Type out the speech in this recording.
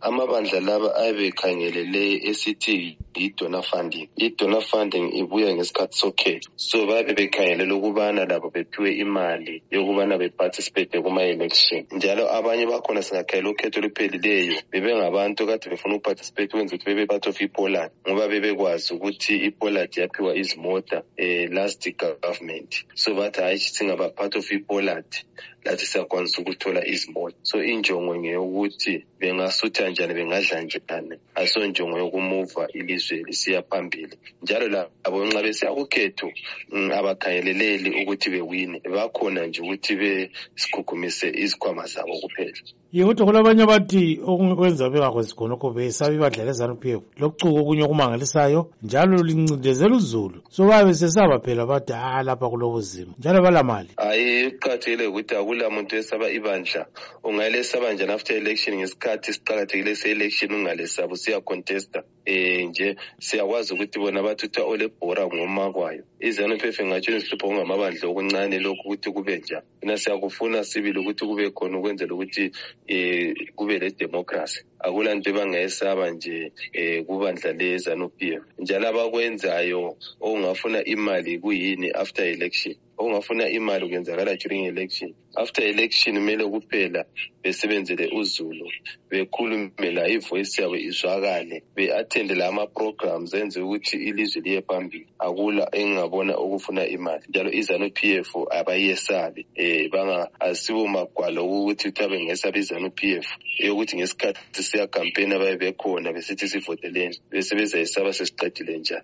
amabandla laba ayebekhangelele esithi yi-donor funding i-donor funding ibuya ngesikhathi sokhetho so babe bekhangelele ukubana labo bephiwe imali yokubana beparticipate kuma-election njalo abanye bakhona singakhalela ukhetho oluphelileyo bebengabantu kade befuna ukuparticipate kwenza ukuthi bebe part of ipoland ngoba bebekwazi ukuthi ipoland yaphiwa izimota um last government so bathi hhayi singaba part of ipoland lathi siyakwanisa ukuthola izimota so injongo ngeyokuthi bengasutha njani bengadla njani asonjongo yokumuva ilizwe lisiya phambili njalo labo nxa besiya kukhetho mm, abakhangeleleli ukuthi bewine bakhona nje ukuthi besighugumise izikhwama zabo kuphela ye kodwa kulabanye abathi okunye kwenza bengakwenzi khonokho besabe badlala ezanupheko lokucuka okunye okumangalisayo njalo lincindezela uzulu so babe besesaba phela bathi ha ah, lapha kulobuzima njalo balamali hayi kuqakathekile ukuthi akula muntu esaba ibandla ungalesaba njani after election ngesikhathi siqakathekile se-election ungalesabi usiyacontesta um nje siyakwazi ukuthi bona bathi kuthiwa olebhora ngoma kwayo izanu phefe ngatsho nihlupho kungamabandla okuncane lokhu ukuthi kube njani fina siyakufuna sibili ukuthi kube khona ukwenzela ukuthi um kube ledemokhrasi akula nto ebangayesaba nje um kubandla lezanu p f njalo abakwenzayo okungafuna imali kuyini after election okungafuna imali kuyenzakala during election after election kumele kuphela besebenzele uzulu bekhulume la ivoice yabo izwakale be-athende la ama-programs enze ukuthi ilizwe liye phambili akula engingabona okufuna imali njalo izanu p f abayesabi um eh, banga asibo magwalo ukuthi kuthiwa bengesabi izanu p f eyokuthi ngesikhathi siyakampeni abaye bekhona besithi sivoteleni besebezayisaba sesiqedile njani